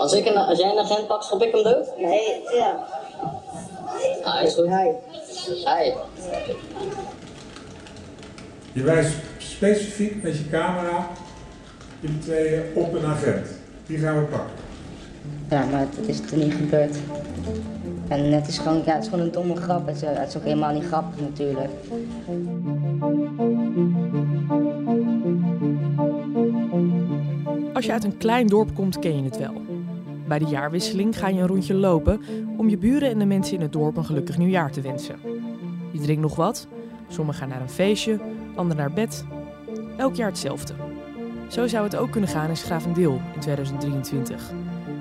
Als, ik een, als jij een agent pak, schop ik hem dood? Nee, ja. Ah, is goed. Hij. Hi. Je wijst specifiek met je camera jullie tweeën op een agent. Die gaan we pakken. Ja, maar het is er niet gebeurd. En het is gewoon, ja, het is gewoon een domme grap. Het is, het is ook helemaal niet grappig natuurlijk. Als je uit een klein dorp komt, ken je het wel. Bij de jaarwisseling ga je een rondje lopen om je buren en de mensen in het dorp een gelukkig nieuwjaar te wensen. Je drinkt nog wat, sommigen gaan naar een feestje, anderen naar bed. Elk jaar hetzelfde. Zo zou het ook kunnen gaan in Schravendeel in 2023.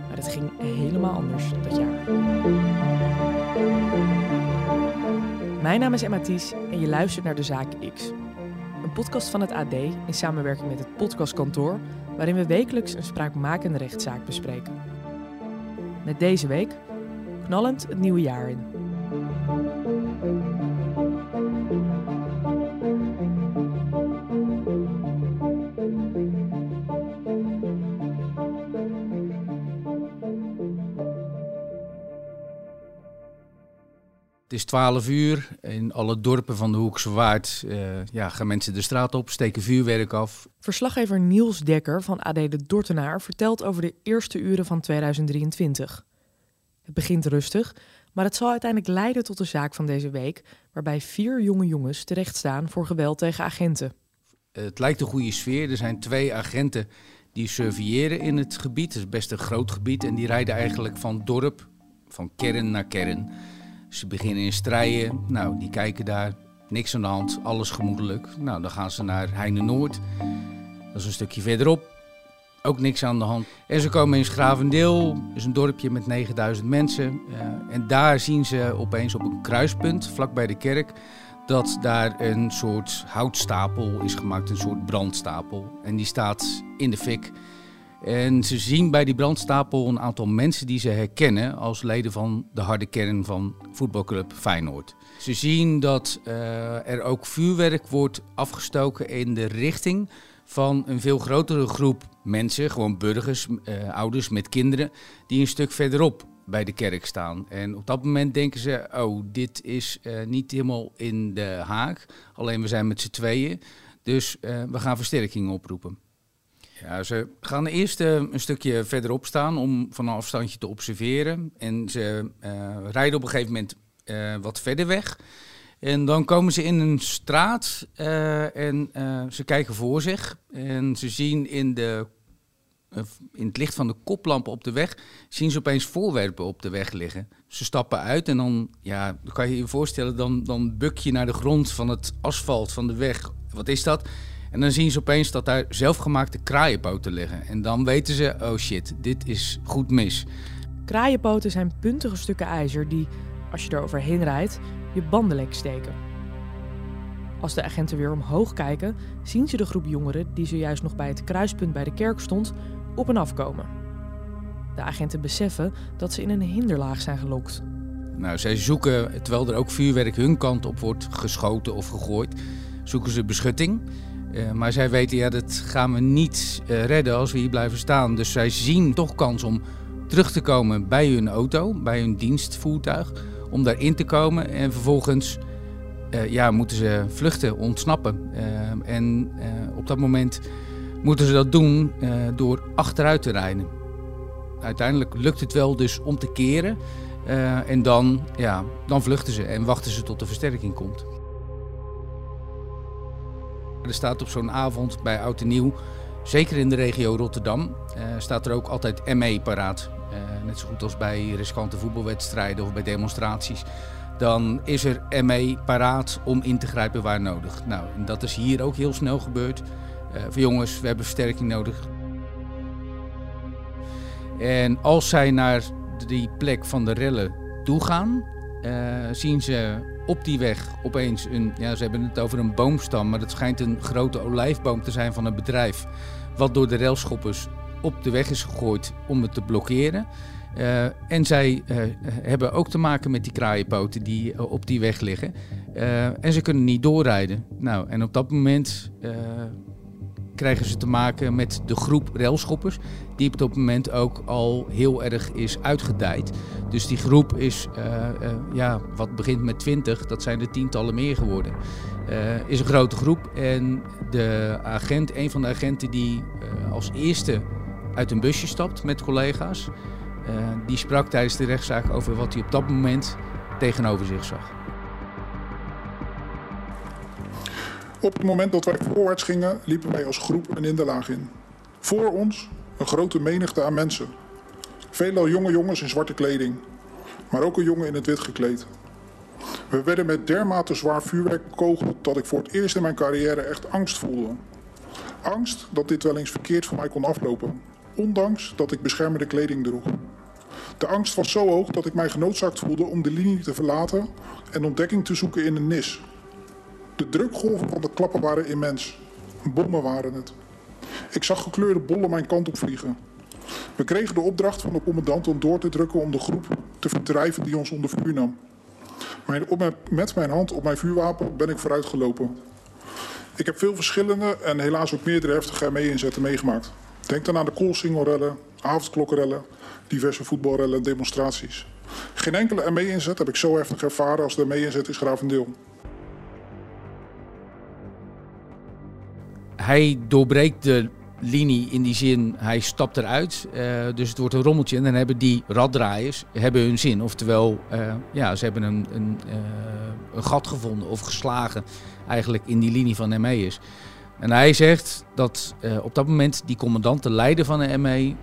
Maar het ging helemaal anders dat jaar. Mijn naam is Emma Thies en je luistert naar De Zaak X. Een podcast van het AD in samenwerking met het podcastkantoor, waarin we wekelijks een spraakmakende rechtszaak bespreken. Met deze week knallend het nieuwe jaar in. Is 12 uur. In alle dorpen van de Hoekse Waard eh, ja, gaan mensen de straat op, steken vuurwerk af. Verslaggever Niels Dekker van AD de Dortenaar vertelt over de eerste uren van 2023. Het begint rustig, maar het zal uiteindelijk leiden tot de zaak van deze week, waarbij vier jonge jongens terechtstaan voor geweld tegen agenten. Het lijkt een goede sfeer. Er zijn twee agenten die surveilleren in het gebied. Het is best een groot gebied en die rijden eigenlijk van dorp, van kern naar kern. Ze beginnen in strijden. Nou, die kijken daar. Niks aan de hand. Alles gemoedelijk. Nou, dan gaan ze naar Heine Noord. Dat is een stukje verderop. Ook niks aan de hand. En ze komen in Schravendeel. Dat is een dorpje met 9000 mensen. Uh, en daar zien ze opeens op een kruispunt, vlakbij de kerk, dat daar een soort houtstapel is gemaakt. Een soort brandstapel. En die staat in de fik. En ze zien bij die brandstapel een aantal mensen die ze herkennen als leden van de harde kern van voetbalclub Feyenoord. Ze zien dat uh, er ook vuurwerk wordt afgestoken in de richting van een veel grotere groep mensen, gewoon burgers, uh, ouders met kinderen, die een stuk verderop bij de kerk staan. En op dat moment denken ze, oh, dit is uh, niet helemaal in de haak, alleen we zijn met z'n tweeën, dus we gaan versterking oproepen. Ja, ze gaan eerst uh, een stukje verderop staan om van een afstandje te observeren. En ze uh, rijden op een gegeven moment uh, wat verder weg. En dan komen ze in een straat en ze kijken voor zich. En ze zien in, de, in het licht van de koplampen op de weg, zien ze opeens voorwerpen op de weg liggen. Ze stappen uit en dan, ja, kan je je voorstellen, dan, dan buk je naar de grond van het asfalt van de weg. Wat is dat? En dan zien ze opeens dat daar zelfgemaakte kraaienpoten liggen. En dan weten ze, oh shit, dit is goed mis. Kraaienpoten zijn puntige stukken ijzer die, als je er overheen rijdt, je banden lek steken. Als de agenten weer omhoog kijken, zien ze de groep jongeren die zojuist nog bij het kruispunt bij de kerk stond, op en afkomen. De agenten beseffen dat ze in een hinderlaag zijn gelokt. Nou, zij zoeken, terwijl er ook vuurwerk hun kant op wordt geschoten of gegooid, zoeken ze beschutting. Uh, maar zij weten, ja, dat gaan we niet uh, redden als we hier blijven staan. Dus zij zien toch kans om terug te komen bij hun auto, bij hun dienstvoertuig. Om daarin te komen en vervolgens uh, ja, moeten ze vluchten, ontsnappen. en op dat moment moeten ze dat doen door achteruit te rijden. Uiteindelijk lukt het wel dus om te keren. en dan, ja, dan vluchten ze en wachten ze tot de versterking komt. Er staat op zo'n avond bij Oud en Nieuw, zeker in de regio Rotterdam, uh, staat er ook altijd ME paraat. Uh, net zo goed als bij riskante voetbalwedstrijden of bij demonstraties. Dan is er ME paraat om in te grijpen waar nodig. Nou, en dat is hier ook heel snel gebeurd. Voor jongens, we hebben versterking nodig. En als zij naar die plek van de rellen toe gaan, zien ze op die weg opeens een, ja, ze hebben het over een boomstam, maar het schijnt een grote olijfboom te zijn van een bedrijf. Wat door de railschoppers op de weg is gegooid om het te blokkeren. Uh, en zij uh, hebben ook te maken met die kraaienpoten die uh, op die weg liggen. en ze kunnen niet doorrijden. Nou, en op dat moment krijgen ze te maken met de groep railschoppers, die op dat moment ook al heel erg is uitgedijd. Dus die groep is, eh, eh, ja, wat begint met 20, dat zijn er tientallen meer geworden. Uh, is een grote groep en de agent, een van de agenten die als eerste uit een busje stapt met collega's, die sprak tijdens de rechtszaak over wat hij op dat moment tegenover zich zag. Op het moment dat wij voorwaarts gingen, liepen wij als groep een hinderlaag in. Voor ons een grote menigte aan mensen. Veelal jonge jongens in zwarte kleding, maar ook een jongen in het wit gekleed. We werden met dermate zwaar vuurwerk bekogeld dat ik voor het eerst in mijn carrière echt angst voelde. Angst dat dit wel eens verkeerd voor mij kon aflopen, ondanks dat ik beschermende kleding droeg. De angst was zo hoog dat ik mij genoodzaakt voelde om de linie te verlaten en ontdekking te zoeken in een nis. De drukgolven van de klappen waren immens. Bommen waren het. Ik zag gekleurde bollen mijn kant op vliegen. We kregen de opdracht van de commandant om door te drukken om de groep te verdrijven die ons onder vuur nam. Met mijn hand op mijn vuurwapen ben ik vooruitgelopen. Ik heb veel verschillende en helaas ook meerdere heftige ME-inzetten meegemaakt. Denk dan aan de koolsingelrellen, avondklokkenrellen, diverse voetbalrellen en demonstraties. Geen enkele ME-inzet heb ik zo heftig ervaren als de ME-inzet is Gravendeel. Hij doorbreekt de linie in die zin, hij stapt eruit. Uh, dus het wordt een rommeltje en dan hebben die raddraaiers hebben hun zin. Oftewel, uh, ja, ze hebben een, een, uh, een, gat gevonden of geslagen eigenlijk in die linie van ME'ers. En hij zegt dat op dat moment die commandant, de leider van de ME,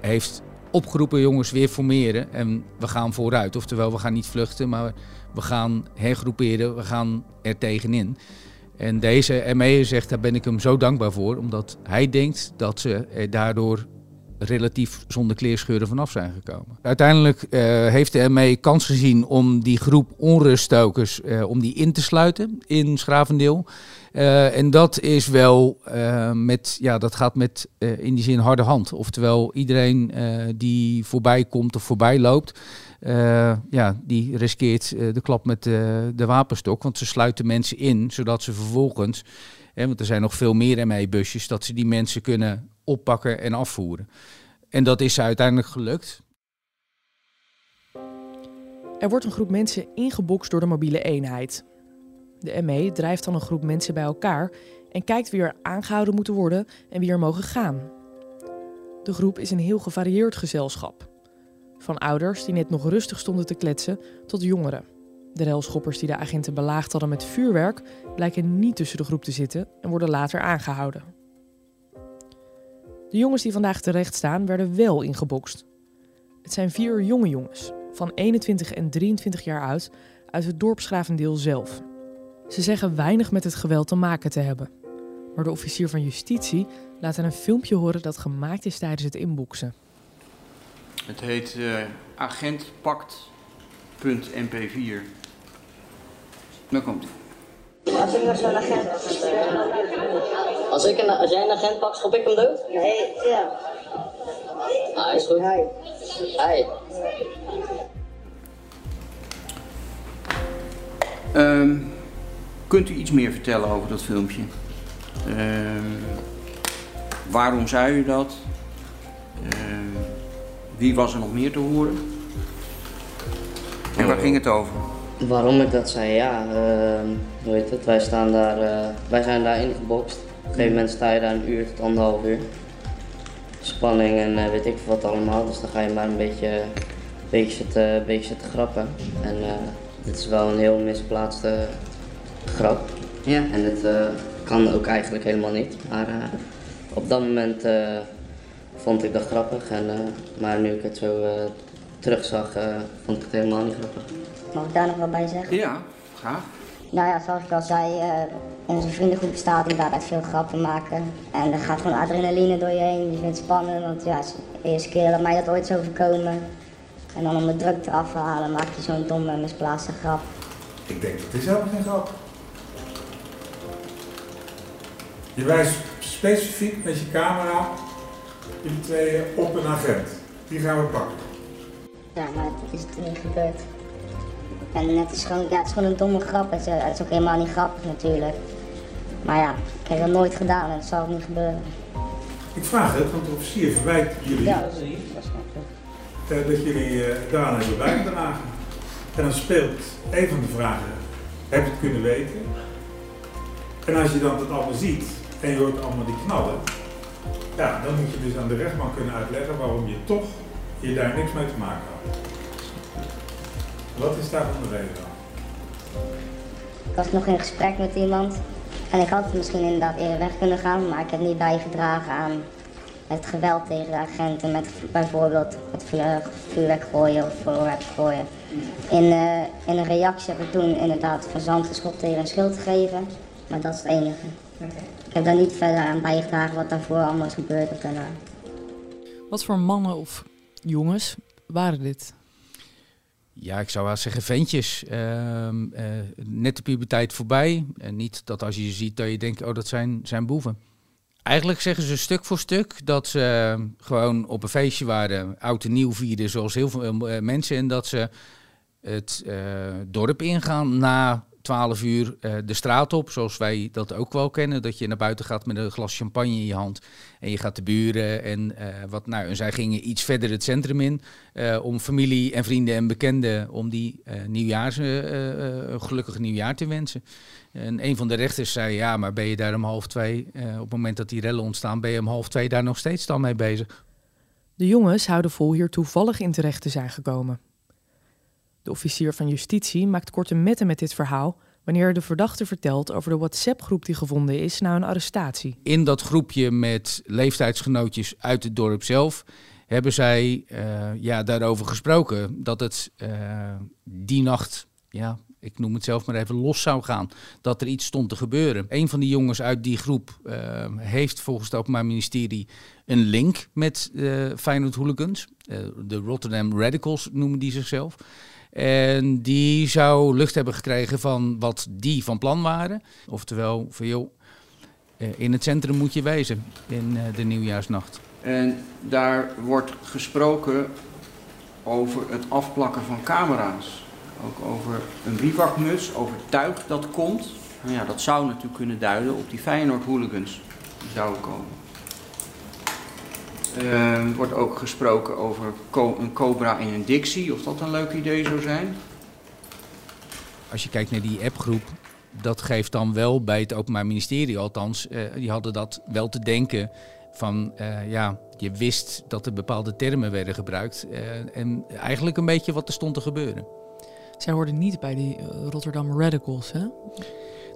heeft opgeroepen jongens weer formeren en we gaan vooruit. Oftewel, we gaan niet vluchten, maar we gaan hergroeperen, we gaan er tegenin. En deze ME zegt, daar ben ik hem zo dankbaar voor, omdat hij denkt dat ze daardoor relatief zonder kleerscheuren vanaf zijn gekomen. Uiteindelijk uh, heeft de ME kans gezien om die groep onruststokers uh, om die in te sluiten in Schravendeel. Uh, en dat is wel met, ja, dat gaat met in die zin harde hand. Oftewel, iedereen die voorbij komt of voorbij loopt, uh, ja, die riskeert uh, de klap met de, de wapenstok. Want ze sluiten mensen in, zodat ze vervolgens, hè, want er zijn nog veel meer ME-busjes, dat ze die mensen kunnen oppakken en afvoeren. En dat is uiteindelijk gelukt. Er wordt een groep mensen ingebokst door de mobiele eenheid. De ME drijft dan een groep mensen bij elkaar en kijkt wie er aangehouden moeten worden en wie er mogen gaan. De groep is een heel gevarieerd gezelschap. Van ouders die net nog rustig stonden te kletsen tot jongeren. De railschoppers die de agenten belaagd hadden met vuurwerk blijken niet tussen de groep te zitten en worden later aangehouden. De jongens die vandaag terecht staan werden wel ingebokst. Het zijn vier jonge jongens, van 21 en 23 jaar oud, uit het dorpsgravendeel zelf. Ze zeggen weinig met het geweld te maken te hebben. Maar de officier van justitie laat een filmpje horen dat gemaakt is tijdens het inboeksen. Het heet uh, agentpact.mp4. Dan komt hij. Als ik nog zo'n agent als, ik een, als jij een agent pak, schop ik hem dood? Nee, ja. Ah, is goed. Hi. Hi. Um, kunt u iets meer vertellen over dat filmpje? Um, waarom zei u dat? Um, wie was er nog meer te horen? En waar ging het over? Waarom ik dat zei? Ja, uh, hoe heet het? Wij, staan daar, uh, wij zijn daar ingebokst. Op een gegeven moment sta je daar een uur tot anderhalf uur. Spanning en uh, weet ik wat allemaal. Dus dan ga je maar een beetje, een beetje, zitten, een beetje zitten grappen. En dit is wel een heel misplaatste grap. Ja. En het kan ook eigenlijk helemaal niet. Maar op dat moment vond ik dat grappig. En, uh, maar nu ik het zo uh, terugzag, uh, vond ik het helemaal niet grappig. Mag ik daar nog wat bij zeggen? Ja, graag. Nou ja, zoals ik al zei, onze vriendengroep bestaat inderdaad uit veel grappen maken. En er gaat gewoon adrenaline door je heen. Je vindt het spannend, want ja, het is de eerste keer dat mij dat ooit zou overkomen. En dan om de druk te afhalen maak je zo'n domme misplaatste grap. Ik denk, dat is helemaal geen grap. Je wijst specifiek met je camera jullie tweeën op een agent. Die gaan we pakken. Ja, maar het is toen niet gebeurd. En het is gewoon, ja, het is gewoon een domme grap. Het is, het is ook helemaal niet grappig natuurlijk. Maar ja, ik heb dat nooit gedaan en dat zal ook niet gebeuren. Ik vraag het, want de officier verwijt jullie Ja, dat zie Dat eh, dat jullie eh, daaraan hebben bijgedragen. En dan speelt een van de vragen, heb je het kunnen weten? En als je dan dat allemaal ziet en je hoort allemaal die knallen, ja, dan moet je dus aan de rechtbank kunnen uitleggen waarom je toch je daar niks mee te maken had. Wat is daarvan de reden dan? Ik was nog in gesprek met iemand en ik had misschien inderdaad eerder weg kunnen gaan, maar ik heb niet bijgedragen aan het geweld tegen de agenten met bijvoorbeeld het vuur- vuurwerk gooien of voorwerp gooien. In, eh, in een reactie heb ik toen inderdaad van zand tegen een schild gegeven, maar dat is het enige. Ik heb daar niet verder aan bijgedragen wat daarvoor allemaal is gebeurd of daarna. Wat voor mannen of jongens waren dit? Ja, ik zou wel zeggen ventjes. Ehm, eh, net de puberteit voorbij. En niet dat als je ze ziet dat je denkt, oh dat zijn, zijn boeven. Eigenlijk zeggen ze stuk voor stuk dat ze eh, gewoon op een feestje waren, oud en nieuw vierden zoals heel veel eh, mensen. En dat ze het eh, dorp ingaan na 12 uur eh, de straat op, zoals wij dat ook wel kennen. Dat je naar buiten gaat met een glas champagne in je hand en je gaat de buren en eh, wat nou. En zij gingen iets verder het centrum in eh, om familie en vrienden en bekenden om die nieuwjaars, een gelukkig nieuwjaar te wensen. En een van de rechters zei, ja, maar ben je daar om half twee, op het moment dat die rellen ontstaan, ben je om half twee daar nog steeds dan mee bezig? De jongens houden vol hier toevallig in terecht te zijn gekomen. De officier van justitie maakt korte metten met dit verhaal wanneer de verdachte vertelt over de WhatsApp-groep die gevonden is na een arrestatie. in dat groepje met leeftijdsgenootjes uit het dorp zelf hebben zij eh, ja, daarover gesproken dat het eh, die nacht, ja, ik noem het zelf maar even, los zou gaan. Dat er iets stond te gebeuren. Een van die jongens uit die groep eh, heeft volgens het Openbaar Ministerie een link met Feyenoord Hooligans. De Rotterdam Radicals noemen die zichzelf. En die zou lucht hebben gekregen van wat die van plan waren. Oftewel, van joh, eh, in het centrum moet je wezen in eh, de nieuwjaarsnacht. En daar wordt gesproken over het afplakken van camera's. Ook over een bivakmuts, over tuig dat komt. Nou ja, dat zou natuurlijk kunnen duiden op die Feyenoord hooligans die zouden komen. Eh, Er wordt ook gesproken over co- een cobra in een dixie, of dat een leuk idee zou zijn. Als je kijkt naar die appgroep, dat geeft dan wel bij het Openbaar Ministerie althans, eh, die hadden dat wel te denken van, eh, ja, je wist dat er bepaalde termen werden gebruikt eh, en eigenlijk een beetje wat er stond te gebeuren. Zij hoorden niet bij die Rotterdam Radicals, hè?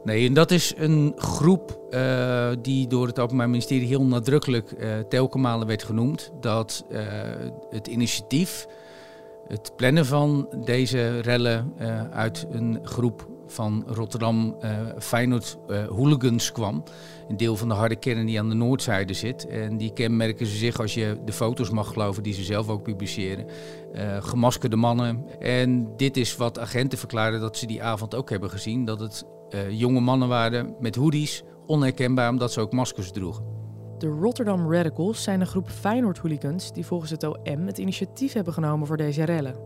Nee, en dat is een groep eh, die door het Openbaar Ministerie heel nadrukkelijk eh telkenmalen werd genoemd. Dat eh, het initiatief, het plannen van deze rellen uit een groep van Rotterdam Feyenoord hooligans kwam. Een deel van de harde kern die aan de noordzijde zit. En die kenmerken ze zich, als je de foto's mag geloven die ze zelf ook publiceren, gemaskerde mannen. En dit is wat agenten verklaren dat ze die avond ook hebben gezien. Dat het eh, jonge mannen waren met hoodies, onherkenbaar omdat ze ook maskers droegen. De Rotterdam Radicals zijn een groep Feyenoord-hooligans die volgens het OM het initiatief hebben genomen voor deze rellen.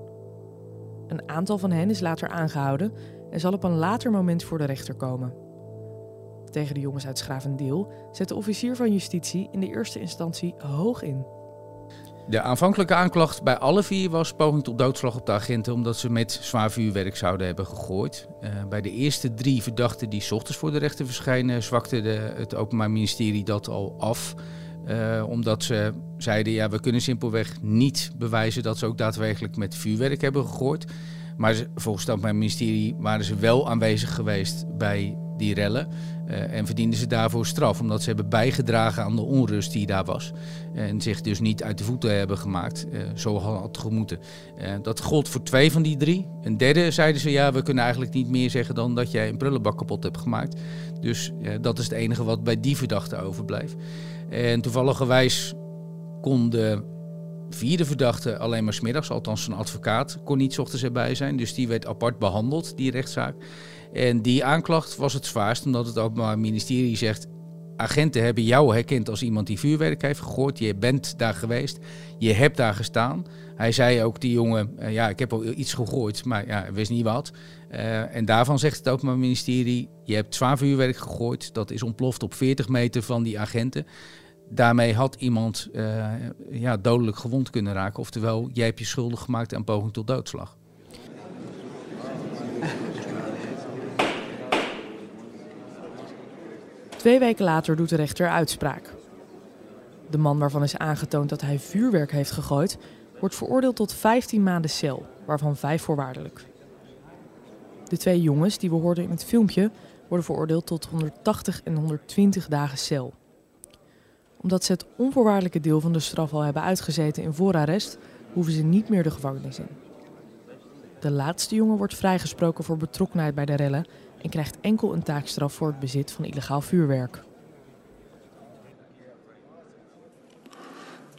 Een aantal van hen is later aangehouden en zal op een later moment voor de rechter komen. Tegen de jongens uit Schravendeel zet de officier van justitie in de eerste instantie hoog in. De aanvankelijke aanklacht bij alle vier was poging tot doodslag op de agenten omdat ze met zwaar vuurwerk zouden hebben gegooid. Eh, bij de eerste drie verdachten die 's ochtends voor de rechter verschijnen, zwakte de, het Openbaar Ministerie dat al af. Eh, omdat ze zeiden, ja, we kunnen simpelweg niet bewijzen dat ze ook daadwerkelijk met vuurwerk hebben gegooid. Maar volgens het Openbaar Ministerie waren ze wel aanwezig geweest bij die rellen. eh, en verdienden ze daarvoor straf, omdat ze hebben bijgedragen aan de onrust die daar was. En zich dus niet uit de voeten hebben gemaakt, eh, zo had gemoeten. Eh, dat gold voor twee van die drie. Een derde zeiden ze, ja, we kunnen eigenlijk niet meer zeggen dan dat jij een prullenbak kapot hebt gemaakt. Dus dat is het enige wat bij die verdachte overbleef. En toevalligerwijs kon de vierde verdachte alleen maar smiddags, althans zijn advocaat, kon niet ochtends erbij zijn. Dus die werd apart behandeld, die rechtszaak. En die aanklacht was het zwaarst, omdat het Openbaar Ministerie zegt... agenten hebben jou herkend als iemand die vuurwerk heeft gegooid. Je bent daar geweest, je hebt daar gestaan. Hij zei ook, die jongen, eh, ja, ik heb al iets gegooid, maar ja, hij wist niet wat. Uh, en daarvan zegt het Openbaar Ministerie, je hebt zwaar vuurwerk gegooid. Dat is ontploft op 40 meter van die agenten. Daarmee had iemand uh, ja, dodelijk gewond kunnen raken. Oftewel, jij hebt je schuldig gemaakt aan poging tot doodslag. Twee weken later doet de rechter uitspraak. De man waarvan is aangetoond dat hij vuurwerk heeft gegooid, wordt veroordeeld tot 15 maanden cel, waarvan 5 voorwaardelijk. De twee jongens die we hoorden in het filmpje worden veroordeeld tot 180 en 120 dagen cel. Omdat ze het onvoorwaardelijke deel van de straf al hebben uitgezeten in voorarrest, hoeven ze niet meer de gevangenis in. De laatste jongen wordt vrijgesproken voor betrokkenheid bij de rellen en krijgt enkel een taakstraf voor het bezit van illegaal vuurwerk.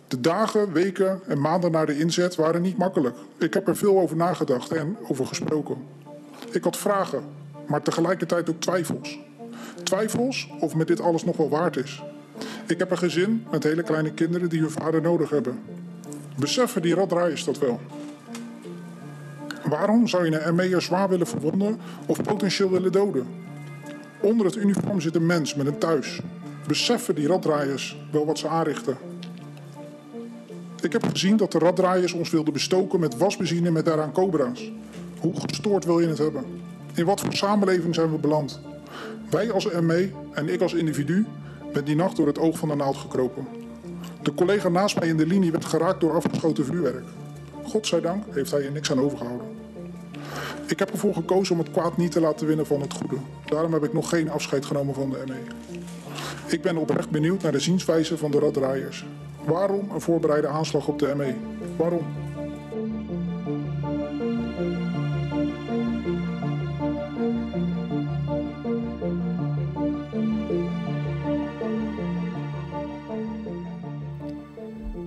De dagen, weken en maanden na de inzet waren niet makkelijk. Ik heb er veel over nagedacht en over gesproken. Ik had vragen, maar tegelijkertijd ook twijfels. Twijfels of me dit alles nog wel waard is. Ik heb een gezin met hele kleine kinderen die hun vader nodig hebben. Beseffen die raddraaiers dat wel? Waarom zou je een ME'er zwaar willen verwonden of potentieel willen doden? Onder het uniform zit een mens met een thuis. Beseffen die raddraaiers wel wat ze aanrichten? Ik heb gezien dat de raddraaiers ons wilden bestoken met wasbenzine met daaraan cobra's. Hoe gestoord wil je het hebben? In wat voor samenleving zijn we beland? Wij als ME en ik als individu ben die nacht door het oog van de naald gekropen. De collega naast mij in de linie werd geraakt door afgeschoten vuurwerk. Godzijdank heeft hij er niks aan overgehouden. Ik heb ervoor gekozen om het kwaad niet te laten winnen van het goede. Daarom heb ik nog geen afscheid genomen van de ME. Ik ben oprecht benieuwd naar de zienswijze van de raddraaiers. Waarom een voorbereide aanslag op de ME? Waarom?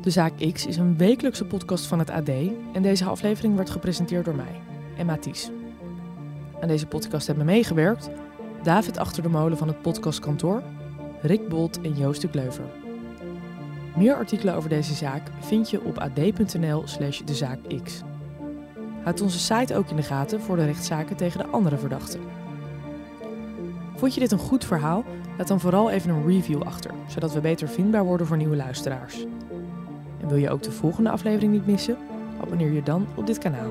De Zaak X is een wekelijkse podcast van het AD en deze aflevering werd gepresenteerd door mij, Emma Ties. Aan deze podcast hebben meegewerkt David Achter de Molen van het podcastkantoor, Rick Bolt en Joost de Kleuver. Meer artikelen over deze zaak vind je op ad.nl slash dezaakx. Houd onze site ook in de gaten voor de rechtszaken tegen de andere verdachten. Vond je dit een goed verhaal? Laat dan vooral even een review achter, zodat we beter vindbaar worden voor nieuwe luisteraars. En wil je ook de volgende aflevering niet missen? Abonneer je dan op dit kanaal.